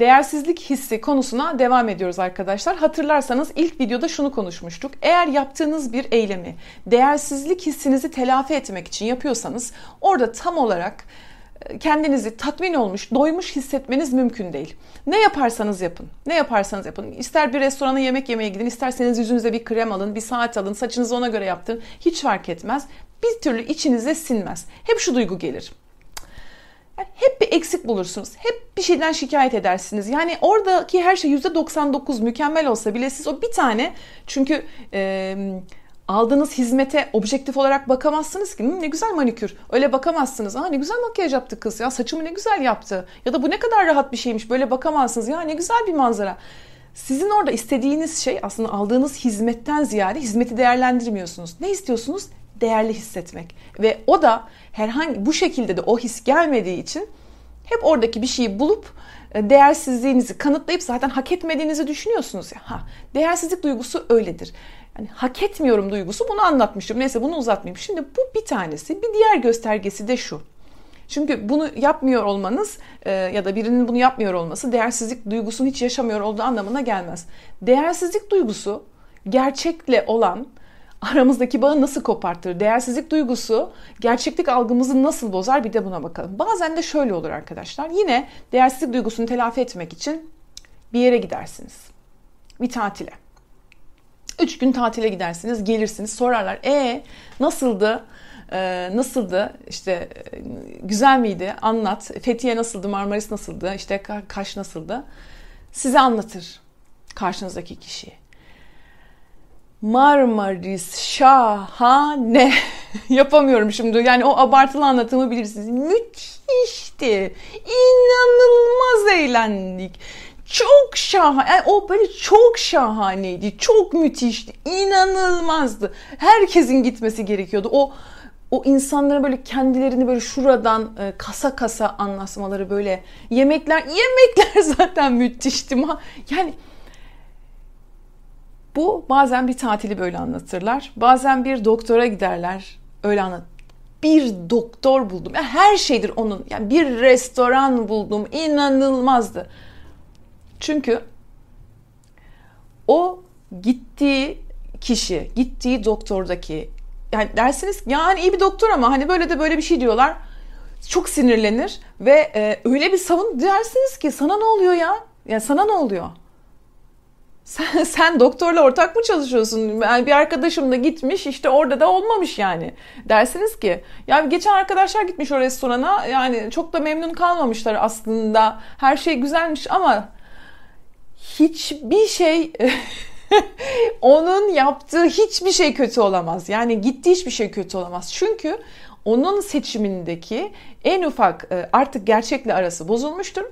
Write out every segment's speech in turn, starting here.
Değersizlik hissi konusuna devam ediyoruz arkadaşlar. Hatırlarsanız ilk videoda şunu konuşmuştuk. Eğer yaptığınız bir eylemi değersizlik hissinizi telafi etmek için yapıyorsanız orada tam olarak e, kendinizi tatmin olmuş, doymuş hissetmeniz mümkün değil. Ne yaparsanız yapın. Ne yaparsanız yapın. İster bir restorana yemek yemeye gidin, isterseniz yüzünüze bir krem alın, bir saat alın, saçınızı ona göre yaptırın. Hiç fark etmez. Bir türlü içinize sinmez. Hep şu duygu gelir. Hep bir eksik bulursunuz. Hep bir şeyden şikayet edersiniz. Yani oradaki her şey %99 mükemmel olsa bile siz o bir tane çünkü e, aldığınız hizmete objektif olarak bakamazsınız ki. ne güzel manikür. Öyle bakamazsınız. Aa ne güzel makyaj yaptı kız ya. Saçımı ne güzel yaptı. Ya da bu ne kadar rahat bir şeymiş. Böyle bakamazsınız. Ya ne güzel bir manzara. Sizin orada istediğiniz şey aslında aldığınız hizmetten ziyade hizmeti değerlendirmiyorsunuz. Ne istiyorsunuz? Değerli hissetmek. Ve o da herhangi bu şekilde de o his gelmediği için hep oradaki bir şeyi bulup e, değersizliğinizi kanıtlayıp zaten hak etmediğinizi düşünüyorsunuz ya. Ha, değersizlik duygusu öyledir. Yani hak etmiyorum duygusu bunu anlatmıştım. Neyse bunu uzatmayayım. Şimdi bu bir tanesi. Bir diğer göstergesi de şu. Çünkü bunu yapmıyor olmanız e, ya da birinin bunu yapmıyor olması değersizlik duygusunu hiç yaşamıyor olduğu anlamına gelmez. Değersizlik duygusu gerçekle olan aramızdaki bağı nasıl kopartır? Değersizlik duygusu gerçeklik algımızı nasıl bozar? Bir de buna bakalım. Bazen de şöyle olur arkadaşlar. Yine değersizlik duygusunu telafi etmek için bir yere gidersiniz. Bir tatile. Üç gün tatile gidersiniz, gelirsiniz, sorarlar. E nasıldı? Ee, nasıldı? İşte e, güzel miydi? Anlat. Fethiye nasıldı? Marmaris nasıldı? İşte Kaş nasıldı? Size anlatır karşınızdaki kişi. Marmaris şahane. Yapamıyorum şimdi. Yani o abartılı anlatımı bilirsiniz. Müthişti. İnanılmaz eğlendik. Çok şahane. Yani o böyle çok şahaneydi. Çok müthişti. İnanılmazdı. Herkesin gitmesi gerekiyordu. O o insanlara böyle kendilerini böyle şuradan e, kasa kasa anlatmaları böyle yemekler yemekler zaten müthişti. Yani bu bazen bir tatili böyle anlatırlar. Bazen bir doktora giderler. Öyle anlat. Bir doktor buldum. Yani her şeydir onun. Yani bir restoran buldum. İnanılmazdı. Çünkü o gittiği kişi, gittiği doktordaki yani dersiniz yani iyi bir doktor ama hani böyle de böyle bir şey diyorlar. Çok sinirlenir ve e, öyle bir savun dersiniz ki sana ne oluyor ya? Ya sana ne oluyor? Sen, sen doktorla ortak mı çalışıyorsun? Yani bir arkadaşım da gitmiş işte orada da olmamış yani. Dersiniz ki ya geçen arkadaşlar gitmiş o restorana yani çok da memnun kalmamışlar aslında. Her şey güzelmiş ama hiçbir şey onun yaptığı hiçbir şey kötü olamaz. Yani gittiği hiçbir şey kötü olamaz. Çünkü onun seçimindeki en ufak e, artık gerçekle arası bozulmuştur.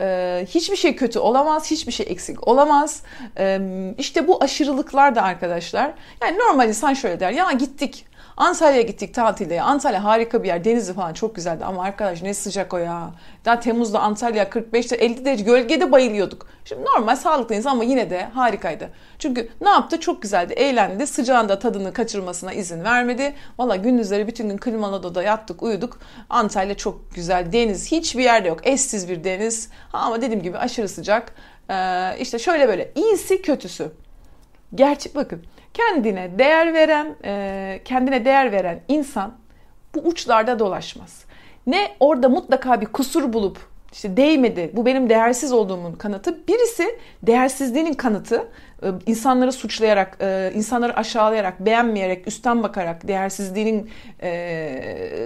E, hiçbir şey kötü olamaz, hiçbir şey eksik olamaz. E, işte bu aşırılıklar da arkadaşlar. Yani normal insan şöyle der. Ya gittik Antalya'ya gittik tatilde. Antalya harika bir yer. Denizi falan çok güzeldi. Ama arkadaş ne sıcak o ya. Daha Temmuz'da Antalya 45'te 50 derece gölgede bayılıyorduk. Şimdi normal sağlıklıyız ama yine de harikaydı. Çünkü ne yaptı? Çok güzeldi. Eğlendi. Sıcağında tadını kaçırmasına izin vermedi. Valla gündüzleri bütün gün klimalı odada yattık, uyuduk. Antalya çok güzel. Deniz hiçbir yerde yok. Eşsiz bir deniz. Ama dediğim gibi aşırı sıcak. Ee, işte şöyle böyle iyisi kötüsü. Gerçek bakın kendine değer veren, e, kendine değer veren insan bu uçlarda dolaşmaz. Ne orada mutlaka bir kusur bulup işte değmedi, bu benim değersiz olduğumun kanıtı. Birisi değersizliğinin kanıtı, e, insanları suçlayarak, e, insanları aşağılayarak, beğenmeyerek, üstten bakarak değersizliğinin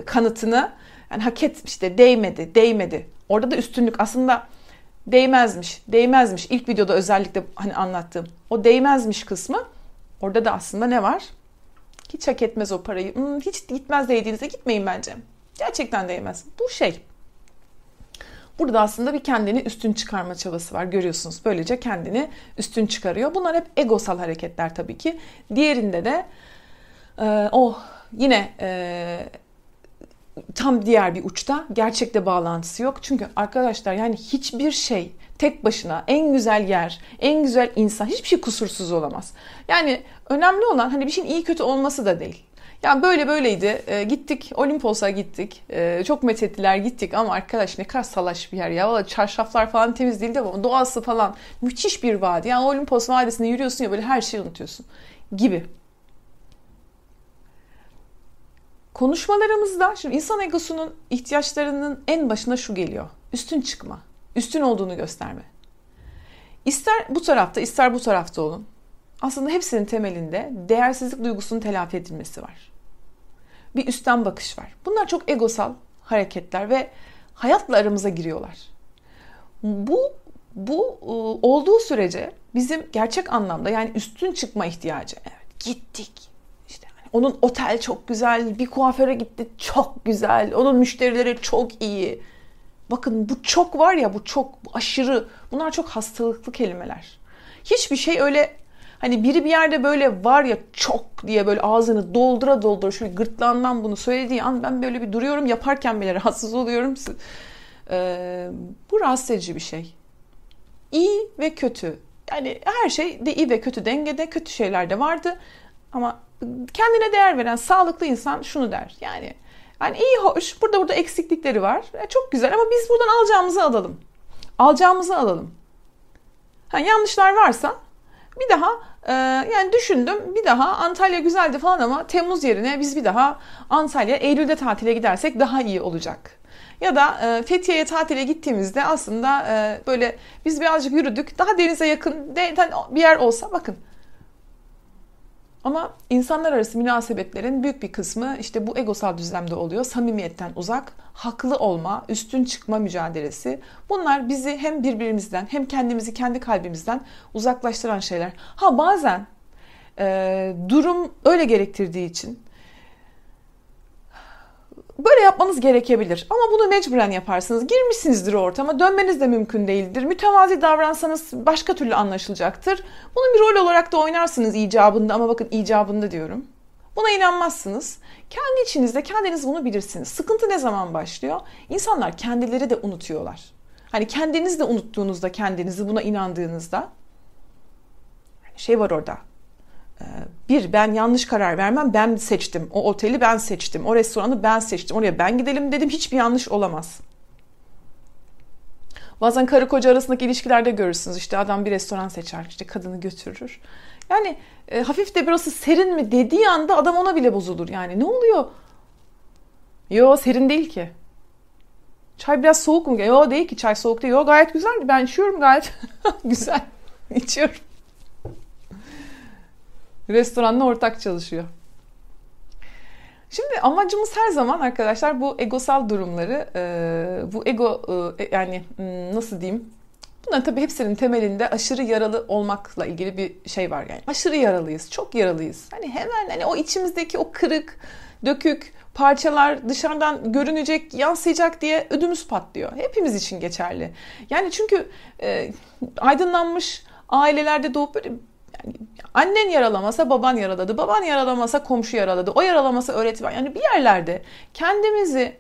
kanıtını yani hak et işte değmedi, değmedi. Orada da üstünlük aslında değmezmiş, değmezmiş. İlk videoda özellikle hani anlattığım o değmezmiş kısmı Orada da aslında ne var? Hiç hak etmez o parayı. Hmm, hiç gitmez değdiğinizde gitmeyin bence. Gerçekten değmez. Bu şey. Burada aslında bir kendini üstün çıkarma çabası var. Görüyorsunuz. Böylece kendini üstün çıkarıyor. Bunlar hep egosal hareketler tabii ki. Diğerinde de e, o yine e, tam diğer bir uçta gerçekte bağlantısı yok. Çünkü arkadaşlar yani hiçbir şey tek başına en güzel yer, en güzel insan hiçbir şey kusursuz olamaz. Yani önemli olan hani bir şeyin iyi kötü olması da değil. Yani böyle böyleydi. E, gittik Olimpos'a gittik. E, çok methettiler gittik ama arkadaş ne kadar salaş bir yer ya. Valla çarşaflar falan temiz değildi ama doğası falan müthiş bir vadi. Yani Olimpos vadisinde yürüyorsun ya böyle her şeyi unutuyorsun gibi. Konuşmalarımızda şimdi insan egosunun ihtiyaçlarının en başına şu geliyor. Üstün çıkma. Üstün olduğunu gösterme. İster bu tarafta ister bu tarafta olun. Aslında hepsinin temelinde değersizlik duygusunun telafi edilmesi var. Bir üstten bakış var. Bunlar çok egosal hareketler ve hayatla aramıza giriyorlar. Bu bu e, olduğu sürece bizim gerçek anlamda yani üstün çıkma ihtiyacı. Evet, gittik. İşte hani onun otel çok güzel, bir kuaföre gitti çok güzel, onun müşterileri çok iyi. Bakın bu çok var ya bu çok bu aşırı bunlar çok hastalıklı kelimeler. Hiçbir şey öyle hani biri bir yerde böyle var ya çok diye böyle ağzını doldura doldura şöyle gırtlağından bunu söylediği an ben böyle bir duruyorum yaparken bile rahatsız oluyorum. Ee, bu rahatsız edici bir şey. İyi ve kötü. Yani her şey de iyi ve kötü dengede. Kötü şeyler de vardı. Ama kendine değer veren sağlıklı insan şunu der. Yani yani iyi hoş burada burada eksiklikleri var. E, çok güzel ama biz buradan alacağımızı alalım. Alacağımızı alalım. Ha, yanlışlar varsa bir daha e, yani düşündüm bir daha Antalya güzeldi falan ama Temmuz yerine biz bir daha Antalya Eylül'de tatile gidersek daha iyi olacak. Ya da e, Fethiye'ye tatile gittiğimizde aslında e, böyle biz birazcık yürüdük daha denize yakın bir yer olsa bakın ama insanlar arası münasebetlerin büyük bir kısmı işte bu egosal düzlemde oluyor. Samimiyetten uzak, haklı olma, üstün çıkma mücadelesi. Bunlar bizi hem birbirimizden hem kendimizi kendi kalbimizden uzaklaştıran şeyler. Ha bazen e, durum öyle gerektirdiği için Böyle yapmanız gerekebilir ama bunu mecburen yaparsınız. Girmişsinizdir ortama, dönmeniz de mümkün değildir. Mütevazi davransanız başka türlü anlaşılacaktır. Bunu bir rol olarak da oynarsınız icabında ama bakın icabında diyorum. Buna inanmazsınız. Kendi içinizde kendiniz bunu bilirsiniz. Sıkıntı ne zaman başlıyor? İnsanlar kendileri de unutuyorlar. Hani kendiniz de unuttuğunuzda kendinizi buna inandığınızda şey var orada. Ee, bir ben yanlış karar vermem ben seçtim. O oteli ben seçtim. O restoranı ben seçtim. Oraya ben gidelim dedim. Hiçbir yanlış olamaz. Bazen karı koca arasındaki ilişkilerde görürsünüz. İşte adam bir restoran seçer. işte kadını götürür. Yani e, hafif de burası serin mi dediği anda adam ona bile bozulur. Yani ne oluyor? Yo serin değil ki. Çay biraz soğuk mu? Yo değil ki çay soğuk değil. Yo gayet güzel. Ben içiyorum gayet güzel. içiyorum. Restoranla ortak çalışıyor. Şimdi amacımız her zaman arkadaşlar bu egosal durumları, e, bu ego e, yani hmm, nasıl diyeyim? Bunların tabii hepsinin temelinde aşırı yaralı olmakla ilgili bir şey var yani. Aşırı yaralıyız, çok yaralıyız. Hani hemen hani o içimizdeki o kırık, dökük parçalar dışarıdan görünecek, yansıyacak diye ödümüz patlıyor. Hepimiz için geçerli. Yani çünkü e, aydınlanmış ailelerde doğup böyle yani annen yaralamasa baban yaraladı, baban yaralamasa komşu yaraladı, o yaralamasa öğretmen. Yani bir yerlerde kendimizi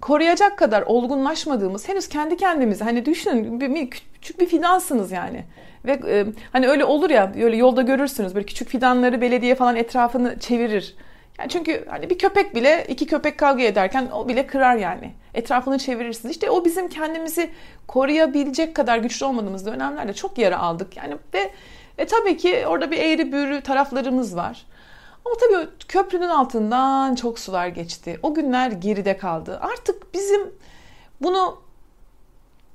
koruyacak kadar olgunlaşmadığımız, henüz kendi kendimizi hani düşünün bir, küçük bir fidansınız yani. Ve e, hani öyle olur ya öyle yolda görürsünüz böyle küçük fidanları belediye falan etrafını çevirir. Yani çünkü hani bir köpek bile iki köpek kavga ederken o bile kırar yani. Etrafını çevirirsiniz. İşte o bizim kendimizi koruyabilecek kadar güçlü olmadığımız dönemlerde çok yara aldık. Yani ve e tabii ki orada bir eğri büğrü taraflarımız var. Ama tabii köprünün altından çok sular geçti. O günler geride kaldı. Artık bizim bunu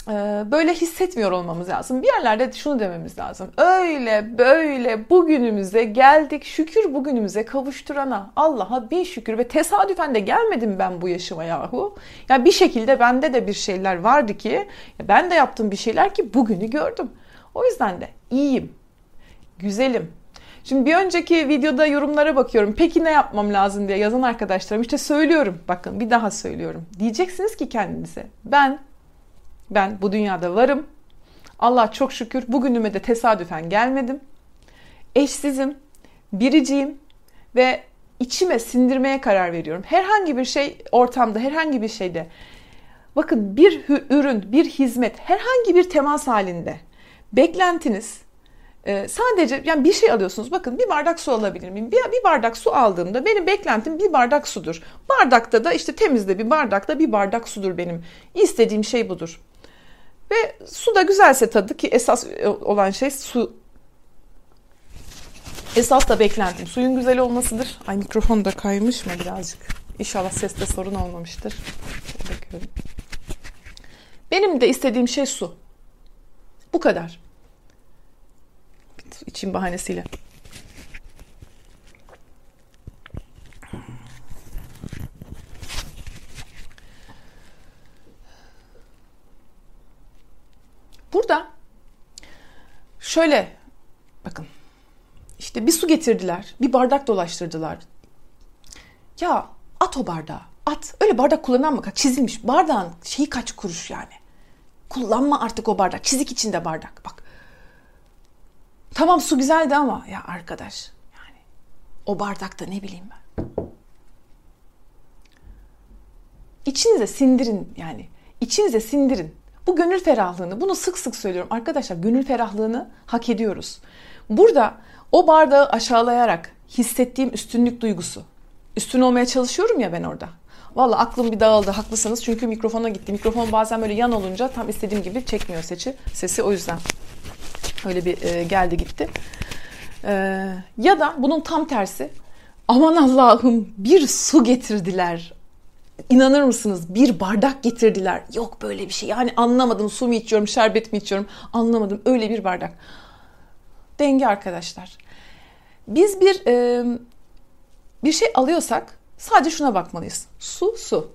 e, böyle hissetmiyor olmamız lazım. Bir yerlerde şunu dememiz lazım. Öyle böyle bugünümüze geldik. Şükür bugünümüze kavuşturana. Allah'a bir şükür ve tesadüfen de gelmedim ben bu yaşıma yahu. Ya yani bir şekilde bende de bir şeyler vardı ki ben de yaptım bir şeyler ki bugünü gördüm. O yüzden de iyiyim. Güzelim. Şimdi bir önceki videoda yorumlara bakıyorum. Peki ne yapmam lazım diye yazan arkadaşlarım işte söylüyorum. Bakın bir daha söylüyorum. Diyeceksiniz ki kendinize ben ben bu dünyada varım. Allah çok şükür bugünüme de tesadüfen gelmedim. Eşsizim, biriciyim ve içime sindirmeye karar veriyorum. Herhangi bir şey ortamda, herhangi bir şeyde. Bakın bir ürün, bir hizmet, herhangi bir temas halinde beklentiniz Ee, sadece yani bir şey alıyorsunuz. Bakın bir bardak su alabilir miyim? Bir, bir bardak su aldığımda benim beklentim bir bardak sudur. Bardakta da işte temizde bir bardakta bir bardak sudur benim. İstediğim şey budur. Ve su da güzelse tadı ki esas olan şey su. Esas da beklentim suyun güzel olmasıdır. Ay mikrofon da kaymış mı birazcık? İnşallah seste sorun olmamıştır. Bakıyorum. Benim de istediğim şey su. Bu kadar. İçim bahanesiyle. Burada şöyle bakın işte bir su getirdiler, bir bardak dolaştırdılar. Ya at o bardağı, at. Öyle bardak kullanan mı? Çizilmiş. Bardağın şeyi kaç kuruş yani. Kullanma artık o bardak. Çizik içinde bardak. Bak. Tamam su güzeldi ama ya arkadaş yani o bardakta ne bileyim ben. İçinize sindirin yani. İçinize sindirin. Bu gönül ferahlığını, bunu sık sık söylüyorum. Arkadaşlar gönül ferahlığını hak ediyoruz. Burada o bardağı aşağılayarak hissettiğim üstünlük duygusu. Üstün olmaya çalışıyorum ya ben orada. Valla aklım bir dağıldı haklısınız çünkü mikrofona gitti. Mikrofon bazen böyle yan olunca tam istediğim gibi çekmiyor sesi. Sesi o yüzden öyle bir e, geldi gitti. E, ya da bunun tam tersi. Aman Allah'ım bir su getirdiler. İnanır mısınız? Bir bardak getirdiler. Yok böyle bir şey. Yani anlamadım su mu içiyorum, şerbet mi içiyorum anlamadım. Öyle bir bardak. Denge arkadaşlar. Biz bir e, bir şey alıyorsak sadece şuna bakmalıyız. Su, su.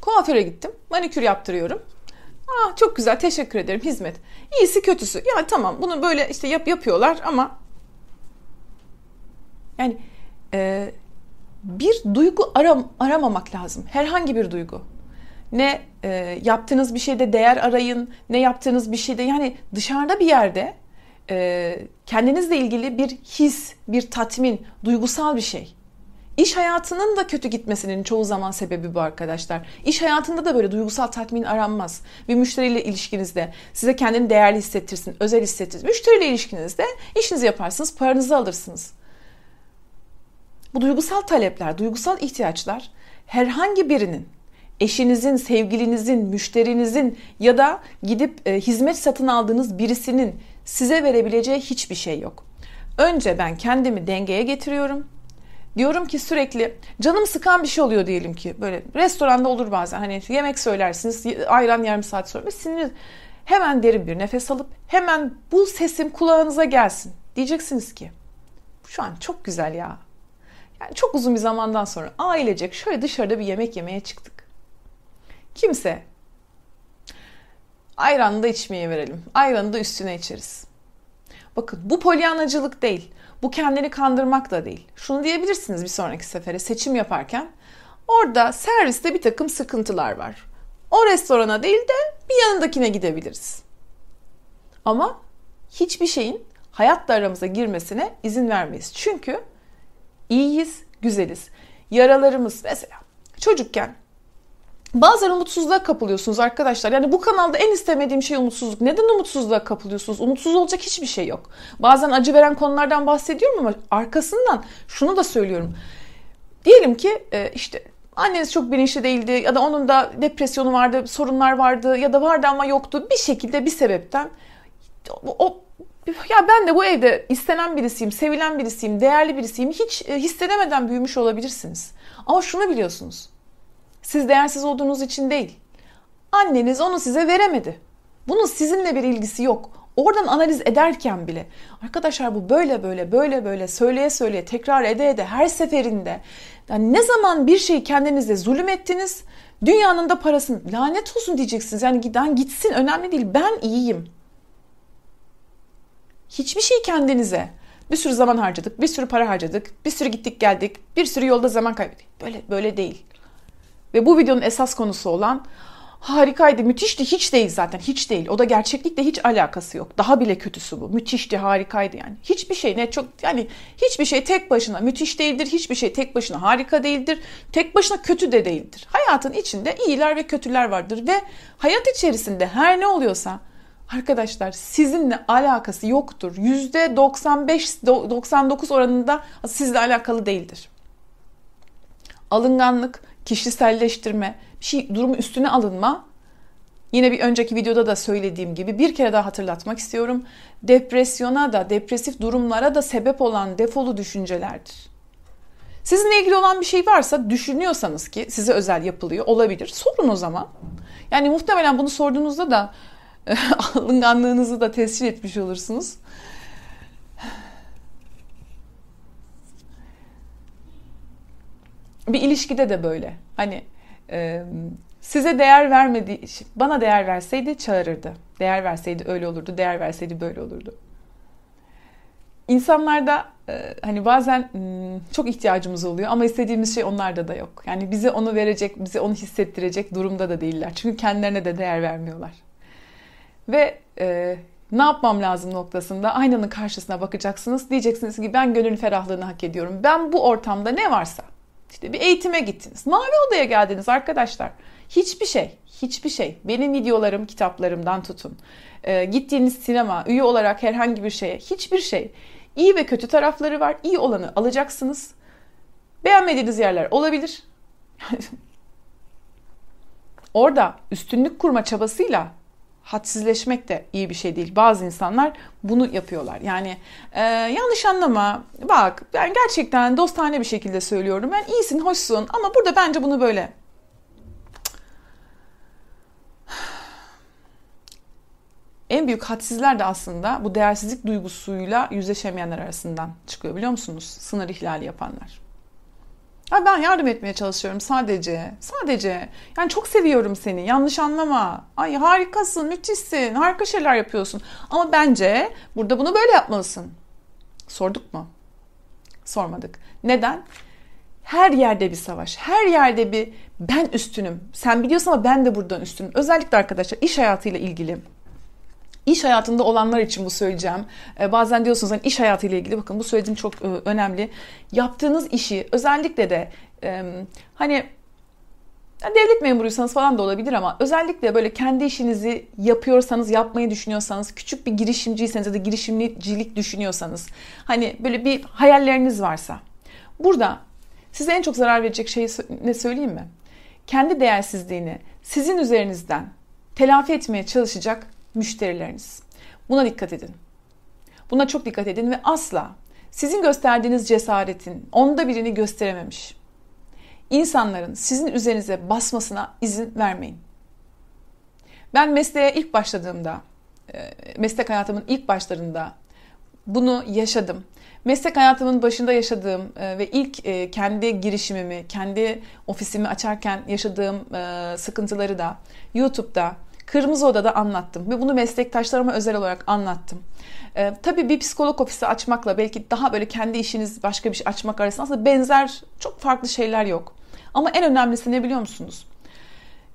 Kuaföre gittim. Manikür yaptırıyorum. Aa, çok güzel teşekkür ederim hizmet. İyisi kötüsü. Ya tamam bunu böyle işte yap yapıyorlar ama yani e, bir duygu aram, aramamak lazım. Herhangi bir duygu. Ne e, yaptığınız bir şeyde değer arayın, ne yaptığınız bir şeyde yani dışarıda bir yerde e, kendinizle ilgili bir his, bir tatmin, duygusal bir şey. İş hayatının da kötü gitmesinin çoğu zaman sebebi bu arkadaşlar. İş hayatında da böyle duygusal tatmin aranmaz. Bir müşteriyle ilişkinizde size kendini değerli hissettirsin, özel hissettirsin. Müşteriyle ilişkinizde işinizi yaparsınız, paranızı alırsınız. Bu duygusal talepler, duygusal ihtiyaçlar herhangi birinin eşinizin, sevgilinizin, müşterinizin ya da gidip e, hizmet satın aldığınız birisinin size verebileceği hiçbir şey yok. Önce ben kendimi dengeye getiriyorum Diyorum ki sürekli canım sıkan bir şey oluyor diyelim ki böyle restoranda olur bazen hani yemek söylersiniz ayran yarım saat sonra sinir hemen derin bir nefes alıp hemen bu sesim kulağınıza gelsin diyeceksiniz ki şu an çok güzel ya. Yani çok uzun bir zamandan sonra ailecek şöyle dışarıda bir yemek yemeye çıktık. Kimse ayranı da içmeye verelim. Ayranı da üstüne içeriz. Bakın bu polyanacılık değil. Bu kendini kandırmak da değil. Şunu diyebilirsiniz bir sonraki sefere seçim yaparken. Orada serviste bir takım sıkıntılar var. O restorana değil de bir yanındakine gidebiliriz. Ama hiçbir şeyin hayatla aramıza girmesine izin vermeyiz. Çünkü iyiyiz, güzeliz. Yaralarımız mesela çocukken Bazen umutsuzluğa kapılıyorsunuz arkadaşlar. Yani bu kanalda en istemediğim şey umutsuzluk. Neden umutsuzluğa kapılıyorsunuz? Umutsuz olacak hiçbir şey yok. Bazen acı veren konulardan bahsediyorum ama arkasından şunu da söylüyorum. Diyelim ki e, işte anneniz çok bilinçli değildi ya da onun da depresyonu vardı, sorunlar vardı ya da vardı ama yoktu. Bir şekilde bir sebepten o ya ben de bu evde istenen birisiyim, sevilen birisiyim, değerli birisiyim. Hiç e, hissedemeden büyümüş olabilirsiniz. Ama şunu biliyorsunuz. Siz değersiz olduğunuz için değil. Anneniz onu size veremedi. Bunun sizinle bir ilgisi yok. Oradan analiz ederken bile arkadaşlar bu böyle böyle böyle böyle söyleye söyleye tekrar ede ede her seferinde yani ne zaman bir şeyi kendinize zulüm ettiniz dünyanın da parasını lanet olsun diyeceksiniz. Yani giden gitsin önemli değil ben iyiyim. Hiçbir şey kendinize bir sürü zaman harcadık, bir sürü para harcadık, bir sürü gittik geldik, bir sürü yolda zaman kaybettik. Böyle böyle değil. Ve bu videonun esas konusu olan harikaydı, müthişti, hiç değil zaten, hiç değil. O da gerçeklikle hiç alakası yok. Daha bile kötüsü bu. Müthişti, harikaydı yani. Hiçbir şey ne çok yani hiçbir şey tek başına müthiş değildir. Hiçbir şey tek başına harika değildir. Tek başına kötü de değildir. Hayatın içinde iyiler ve kötüler vardır ve hayat içerisinde her ne oluyorsa Arkadaşlar sizinle alakası yoktur. %95-99 oranında sizle alakalı değildir. Alınganlık, kişiselleştirme, bir şey durumu üstüne alınma. Yine bir önceki videoda da söylediğim gibi bir kere daha hatırlatmak istiyorum. Depresyona da, depresif durumlara da sebep olan defolu düşüncelerdir. Sizinle ilgili olan bir şey varsa düşünüyorsanız ki size özel yapılıyor olabilir. Sorun o zaman. Yani muhtemelen bunu sorduğunuzda da alınganlığınızı da tescil etmiş olursunuz. Bir ilişkide de böyle. Hani e, size değer vermedi, bana değer verseydi çağırırdı. Değer verseydi öyle olurdu, değer verseydi böyle olurdu. İnsanlarda e, hani bazen hmm, çok ihtiyacımız oluyor ama istediğimiz şey onlarda da yok. Yani bize onu verecek, bize onu hissettirecek durumda da değiller. Çünkü kendilerine de değer vermiyorlar. Ve e, ne yapmam lazım noktasında aynanın karşısına bakacaksınız. Diyeceksiniz ki ben gönül ferahlığını hak ediyorum. Ben bu ortamda ne varsa işte bir eğitime gittiniz. Mavi odaya geldiniz arkadaşlar. Hiçbir şey, hiçbir şey. Benim videolarım, kitaplarımdan tutun. E, gittiğiniz sinema, üye olarak herhangi bir şeye, hiçbir şey. İyi ve kötü tarafları var. İyi olanı alacaksınız. Beğenmediğiniz yerler olabilir. Orada üstünlük kurma çabasıyla hadsizleşmek de iyi bir şey değil. Bazı insanlar bunu yapıyorlar. Yani e, yanlış anlama. Bak ben gerçekten dostane bir şekilde söylüyorum. Ben iyisin, hoşsun ama burada bence bunu böyle. En büyük hadsizler de aslında bu değersizlik duygusuyla yüzleşemeyenler arasından çıkıyor biliyor musunuz? Sınır ihlali yapanlar. Ay ben yardım etmeye çalışıyorum sadece. Sadece. Yani çok seviyorum seni. Yanlış anlama. Ay harikasın, müthişsin. Harika şeyler yapıyorsun. Ama bence burada bunu böyle yapmalısın. Sorduk mu? Sormadık. Neden? Her yerde bir savaş. Her yerde bir ben üstünüm. Sen biliyorsun ama ben de buradan üstünüm. Özellikle arkadaşlar iş hayatıyla ilgili İş hayatında olanlar için bu söyleyeceğim. Ee, bazen diyorsunuz hani iş hayatıyla ilgili bakın bu söylediğim çok e, önemli. Yaptığınız işi özellikle de e, hani devlet memuruysanız falan da olabilir ama özellikle böyle kendi işinizi yapıyorsanız, yapmayı düşünüyorsanız, küçük bir girişimciyseniz ya da girişimcilik düşünüyorsanız, hani böyle bir hayalleriniz varsa, burada size en çok zarar verecek şeyi ne söyleyeyim mi? Kendi değersizliğini sizin üzerinizden telafi etmeye çalışacak müşterileriniz. Buna dikkat edin. Buna çok dikkat edin ve asla sizin gösterdiğiniz cesaretin onda birini gösterememiş insanların sizin üzerinize basmasına izin vermeyin. Ben mesleğe ilk başladığımda, e, meslek hayatımın ilk başlarında bunu yaşadım. Meslek hayatımın başında yaşadığım e, ve ilk e, kendi girişimimi, kendi ofisimi açarken yaşadığım sıkıntıları da YouTube'da Kırmızı Oda'da anlattım ve bunu meslektaşlarıma özel olarak anlattım. Ee, tabii bir psikolog ofisi açmakla belki daha böyle kendi işiniz başka bir şey açmak arasında aslında benzer çok farklı şeyler yok. Ama en önemlisi ne biliyor musunuz?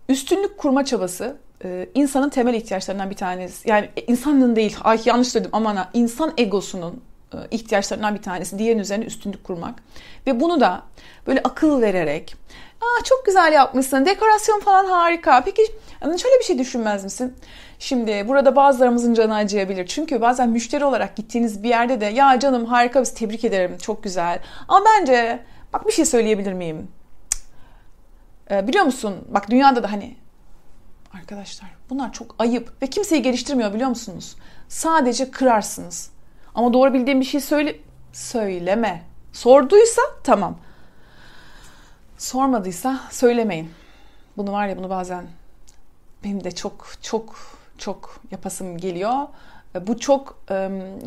Üstünlük kurma çabası e, insanın temel ihtiyaçlarından bir tanesi. Yani insanın değil, ay yanlış söyledim aman ha, insan egosunun e, ihtiyaçlarından bir tanesi. Diğerinin üzerine üstünlük kurmak. Ve bunu da böyle akıl vererek, Aa, çok güzel yapmışsın, dekorasyon falan harika. Peki şöyle bir şey düşünmez misin? Şimdi burada bazılarımızın canı acıyabilir. Çünkü bazen müşteri olarak gittiğiniz bir yerde de ya canım harika biz tebrik ederim çok güzel. Ama bence bak bir şey söyleyebilir miyim? Ee, biliyor musun bak dünyada da hani arkadaşlar bunlar çok ayıp ve kimseyi geliştirmiyor biliyor musunuz? Sadece kırarsınız. Ama doğru bildiğim bir şey söyle söyleme. Sorduysa tamam. Sormadıysa söylemeyin. Bunu var ya bunu bazen benim de çok çok çok yapasım geliyor. E, bu çok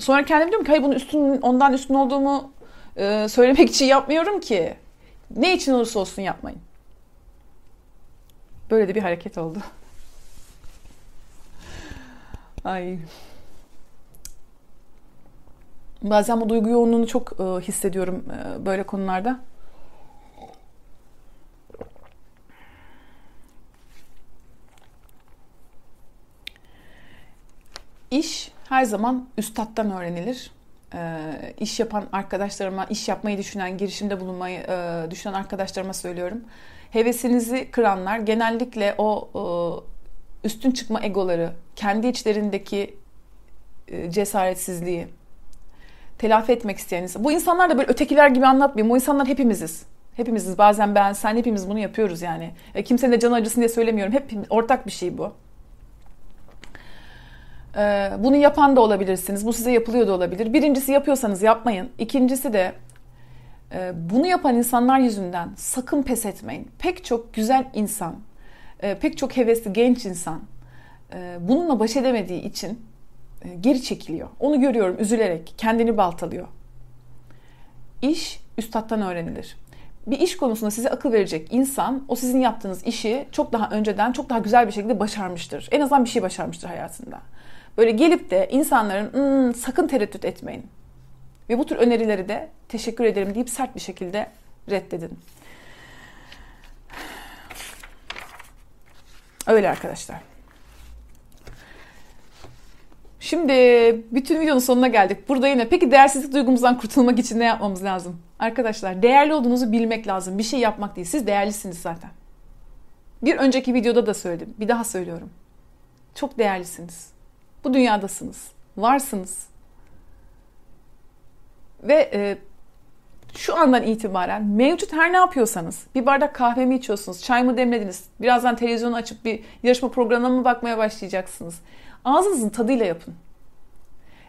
sonra kendim diyorum ki hayır bunu üstün ondan üstün olduğumu e, söylemek için yapmıyorum ki. Ne için olursa olsun yapmayın. Böyle de bir hareket oldu. Ay. Bazen bu duygu yoğunluğunu çok e, hissediyorum böyle konularda. İş her zaman üstattan öğrenilir. E, iş yapan arkadaşlarıma, iş yapmayı düşünen, girişimde bulunmayı e, düşünen arkadaşlarıma söylüyorum. Hevesinizi kıranlar genellikle o e, üstün çıkma egoları, kendi içlerindeki e, cesaretsizliği telafi etmek isteyen insan. Bu insanlar da böyle ötekiler gibi anlatmayayım. O insanlar hepimiziz. Hepimiziz. Bazen ben, sen hepimiz bunu yapıyoruz yani. E, kimsenin de canı acısın diye söylemiyorum. Hep ortak bir şey bu. E, bunu yapan da olabilirsiniz. Bu size yapılıyor da olabilir. Birincisi yapıyorsanız yapmayın. İkincisi de e, bunu yapan insanlar yüzünden sakın pes etmeyin. Pek çok güzel insan, e, pek çok hevesli genç insan e, bununla baş edemediği için geri çekiliyor. Onu görüyorum üzülerek, kendini baltalıyor. İş üstattan öğrenilir. Bir iş konusunda size akıl verecek insan o sizin yaptığınız işi çok daha önceden çok daha güzel bir şekilde başarmıştır. En azından bir şey başarmıştır hayatında. Böyle gelip de insanların hmm, sakın tereddüt etmeyin. Ve bu tür önerileri de teşekkür ederim deyip sert bir şekilde reddedin. Öyle arkadaşlar. Şimdi bütün videonun sonuna geldik. Burada yine peki değersizlik duygumuzdan kurtulmak için ne yapmamız lazım? Arkadaşlar değerli olduğunuzu bilmek lazım. Bir şey yapmak değil. Siz değerlisiniz zaten. Bir önceki videoda da söyledim. Bir daha söylüyorum. Çok değerlisiniz. Bu dünyadasınız. Varsınız. Ve e, şu andan itibaren mevcut her ne yapıyorsanız bir bardak kahve mi içiyorsunuz, çay mı demlediniz, birazdan televizyonu açıp bir yarışma programına mı bakmaya başlayacaksınız. Ağzınızın tadıyla yapın.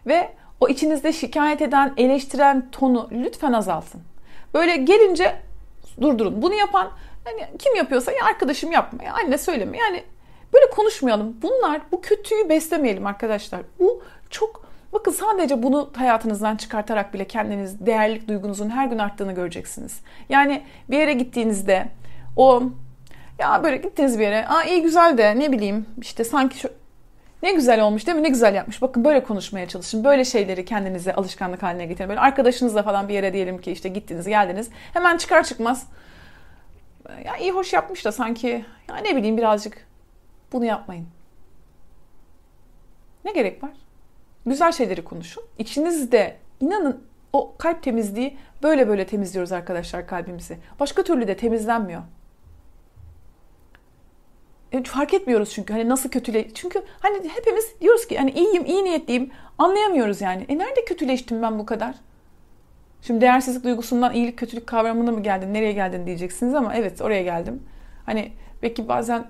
Ve o içinizde şikayet eden, eleştiren tonu lütfen azaltın. Böyle gelince durdurun. Bunu yapan yani kim yapıyorsa ya arkadaşım yapma ya anne söyleme. Yani böyle konuşmayalım. Bunlar bu kötüyü beslemeyelim arkadaşlar. Bu çok bakın sadece bunu hayatınızdan çıkartarak bile kendiniz değerlilik duygunuzun her gün arttığını göreceksiniz. Yani bir yere gittiğinizde o ya böyle gittiniz bir yere. Aa iyi güzel de ne bileyim işte sanki şu, ne güzel olmuş değil mi? Ne güzel yapmış. Bakın böyle konuşmaya çalışın. Böyle şeyleri kendinize alışkanlık haline getirin. Böyle arkadaşınızla falan bir yere diyelim ki işte gittiniz geldiniz. Hemen çıkar çıkmaz ya iyi hoş yapmış da sanki ya ne bileyim birazcık bunu yapmayın. Ne gerek var? Güzel şeyleri konuşun. İçinizde inanın o kalp temizliği böyle böyle temizliyoruz arkadaşlar kalbimizi. Başka türlü de temizlenmiyor. E, fark etmiyoruz çünkü hani nasıl kötüle çünkü hani hepimiz diyoruz ki hani iyiyim iyi niyetliyim anlayamıyoruz yani. E nerede kötüleştim ben bu kadar? Şimdi değersizlik duygusundan iyilik kötülük kavramına mı geldin nereye geldin diyeceksiniz ama evet oraya geldim. Hani belki bazen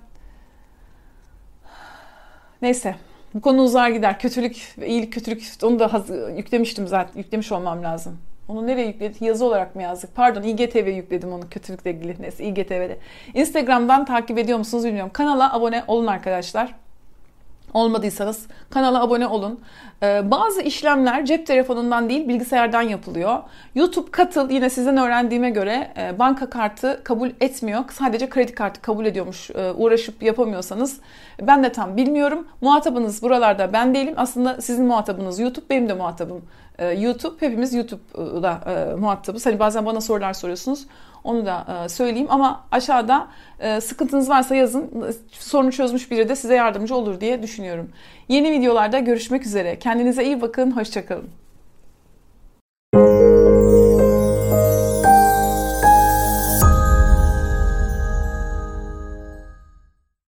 neyse bu konu uzar gider. Kötülük ve iyilik kötülük onu da yüklemiştim zaten yüklemiş olmam lazım. Onu nereye yükledik? Yazı olarak mı yazdık? Pardon IGTV yükledim onu kötülükle ilgili. Neyse IGTV'de. Instagram'dan takip ediyor musunuz bilmiyorum. Kanala abone olun arkadaşlar. Olmadıysanız kanala abone olun. Ee, bazı işlemler cep telefonundan değil bilgisayardan yapılıyor. YouTube katıl yine sizden öğrendiğime göre e, banka kartı kabul etmiyor. Sadece kredi kartı kabul ediyormuş. E, uğraşıp yapamıyorsanız ben de tam bilmiyorum. Muhatabınız buralarda ben değilim. Aslında sizin muhatabınız YouTube benim de muhatabım e, YouTube. Hepimiz YouTube'da e, muhatabız. Hani bazen bana sorular soruyorsunuz. Onu da e, söyleyeyim ama aşağıda e, sıkıntınız varsa yazın. Sorunu çözmüş biri de size yardımcı olur diye düşünüyorum. Yeni videolarda görüşmek üzere. Kendinize iyi bakın. Hoşçakalın.